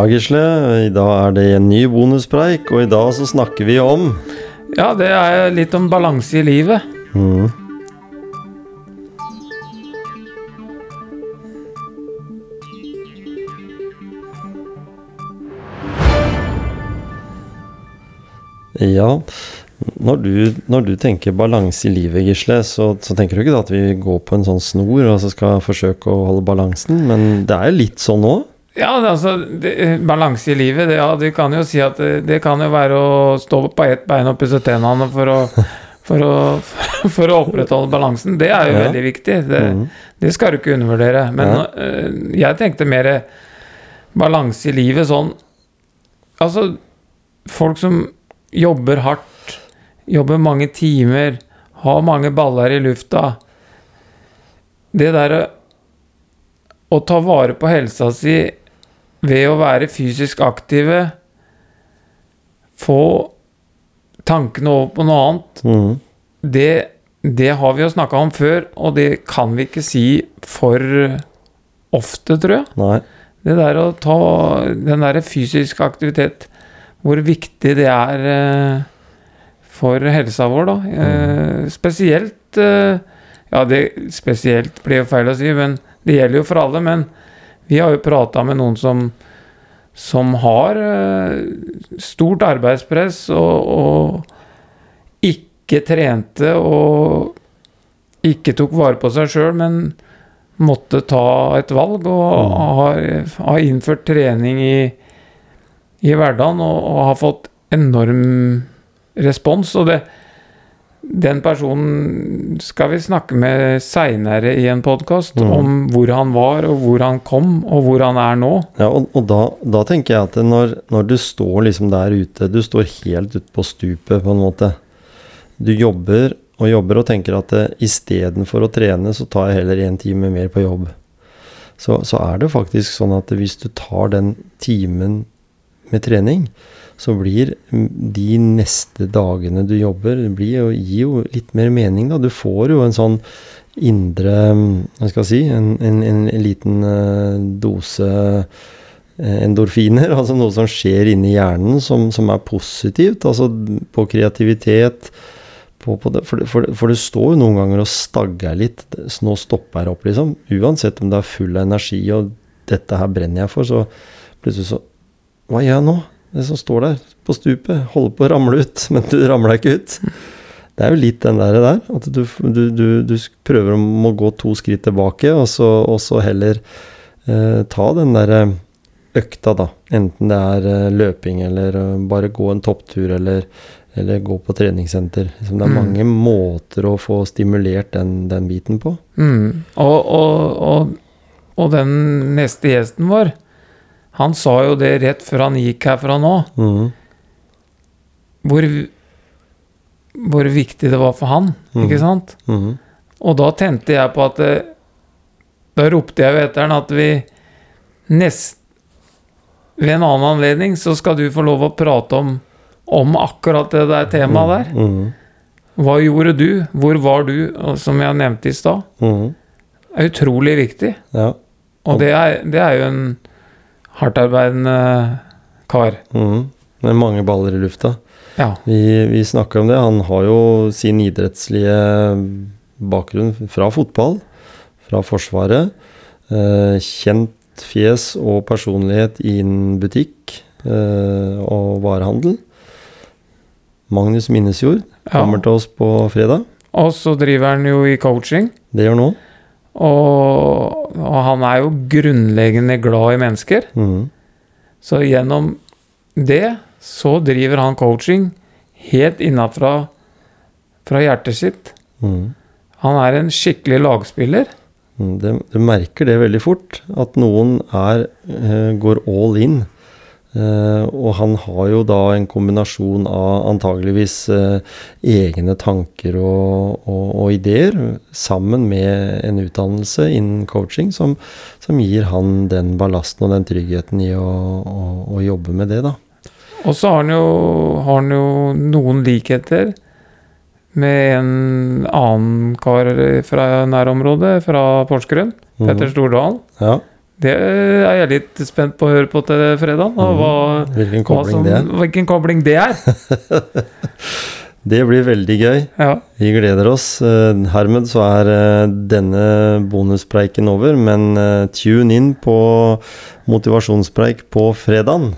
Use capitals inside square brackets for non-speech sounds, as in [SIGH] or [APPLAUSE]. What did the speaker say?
Ja, Gisle. I dag er det en ny bonuspreik, og i dag så snakker vi om Ja, det er litt om balanse i livet. mm, Ja, når du, når du tenker balanse i livet, Gisle, så, så tenker du ikke da at vi går på en sånn snor og så skal forsøke å holde balansen, men det er jo litt sånn òg. Ja, altså, det, balanse i livet, det, ja, du kan jo si at det, det kan jo være å stå på ett bein og pusse tennene for å, for å, [LAUGHS] for å opprettholde balansen. Det er jo Ja. veldig viktig. Det, mm. det skal du ikke undervurdere. Men Ja. uh, jeg tenkte mer balanse i livet sånn Altså, folk som jobber hardt, jobber mange timer, har mange baller i lufta Det derre å ta vare på helsa si ved å være fysisk aktive, få tankene over på noe annet, mm. det, det har vi jo snakka om før, og det kan vi ikke si for ofte, tror jeg. Nei. Det der å ta den der fysisk aktivitet, hvor viktig det er eh, for helsa vår, da. Eh, spesielt eh, Ja, det spesielt blir jo feil å si, men det gjelder jo for alle. Men vi har jo prata med noen som som har eh, stort arbeidspress og, og ikke trente og ikke tok vare på seg sjøl, men måtte ta et valg og har, har innført trening i, i hverdagen og, og har fått enorm respons. Og det, den personen skal vi snakke med seinere i en podkast, Mm. om hvor han var, og hvor han kom, og hvor han er nå. Ja, og, og da, da tenker jeg at når, når du står liksom der ute, du står helt ute på stupet på en måte. Du jobber og jobber og tenker at eh, istedenfor å trene, så tar jeg heller en time mer på jobb. Så, så er det faktisk sånn at hvis du tar den timen med trening, så blir de neste dagene du jobber, det blir gir jo litt mer mening, da. Du får jo en sånn indre Hva skal jeg si En, en, en liten eh, dose eh, endorfiner, [LAUGHS] altså noe som skjer inni hjernen som, som er positivt, altså på kreativitet. På, på det. For, for, for det står jo noen ganger og stagger litt. Nå stopper jeg opp, liksom. Uansett om det er full av energi og dette her brenner jeg for, så plutselig så Hva gjør jeg nå? Det som står der på stupet, holder på å ramle ut, [LAUGHS] men du ramler ikke ut. Det er jo litt den der, der at du, du, du, du prøver å gå to skritt tilbake, og så, og så heller eh, ta den derre økta, da. Enten det er eh, løping eller eh, bare gå en topptur eller, eller gå på treningssenter. Liksom, det er Mm. mange måter å få stimulert den, den biten på. Mm. Og, og, og, og den neste gjesten vår, han sa jo det rett før han gikk herfra nå, Mm. hvor, hvor viktig det var for han, mm. ikke sant? Mm. Og da tente jeg på at Da ropte jeg jo etter han at vi nest Ved en annen anledning så skal du få lov å prate om, om akkurat det der temaet der. Mhm. Hva gjorde du? Hvor var du? Som jeg nevnte i stad. Det er utrolig viktig. Ja. Og det er, det er jo en hardtarbeidende kar. Mhm. Med mange baller i lufta. Ja. Vi, vi snakker om det. Han har jo sin idrettslige bakgrunn fra fotball, fra Forsvaret. Eh, kjent fjes og personlighet innen butikk eh, og varehandel. Magnus Minnesjord ja. kommer til oss på fredag. Og så driver han jo i coaching. Det gjør han nå. Og, og han er jo grunnleggende glad i mennesker. Mm. Så gjennom det så driver han coaching helt innafra fra hjertet sitt. Mm. Han er en skikkelig lagspiller. Mm, du merker det veldig fort, at noen er, eh, går all in. Eh, og han har jo da en kombinasjon av antageligvis uh, egne tanker og, og, og ideer, sammen med en utdannelse innen coaching, som, som gir han den ballasten og den tryggheten i å, å, å jobbe med det, da. Og så har han jo, har han jo noen likheter med en annen kar fra nærområdet, fra Porsgrunn. Mhm. Petter Stordalen. Ja. Det er jeg litt spent på å høre på til fredag. Og hva, Hvilken hva kobling som, det er. hvilken kobling det er. [LAUGHS] Det blir veldig gøy. Ja. Vi gleder oss. Eh, Hermed så er eh, denne bonuspreiken over, men eh, tune inn på motivasjonspreik på fredagen.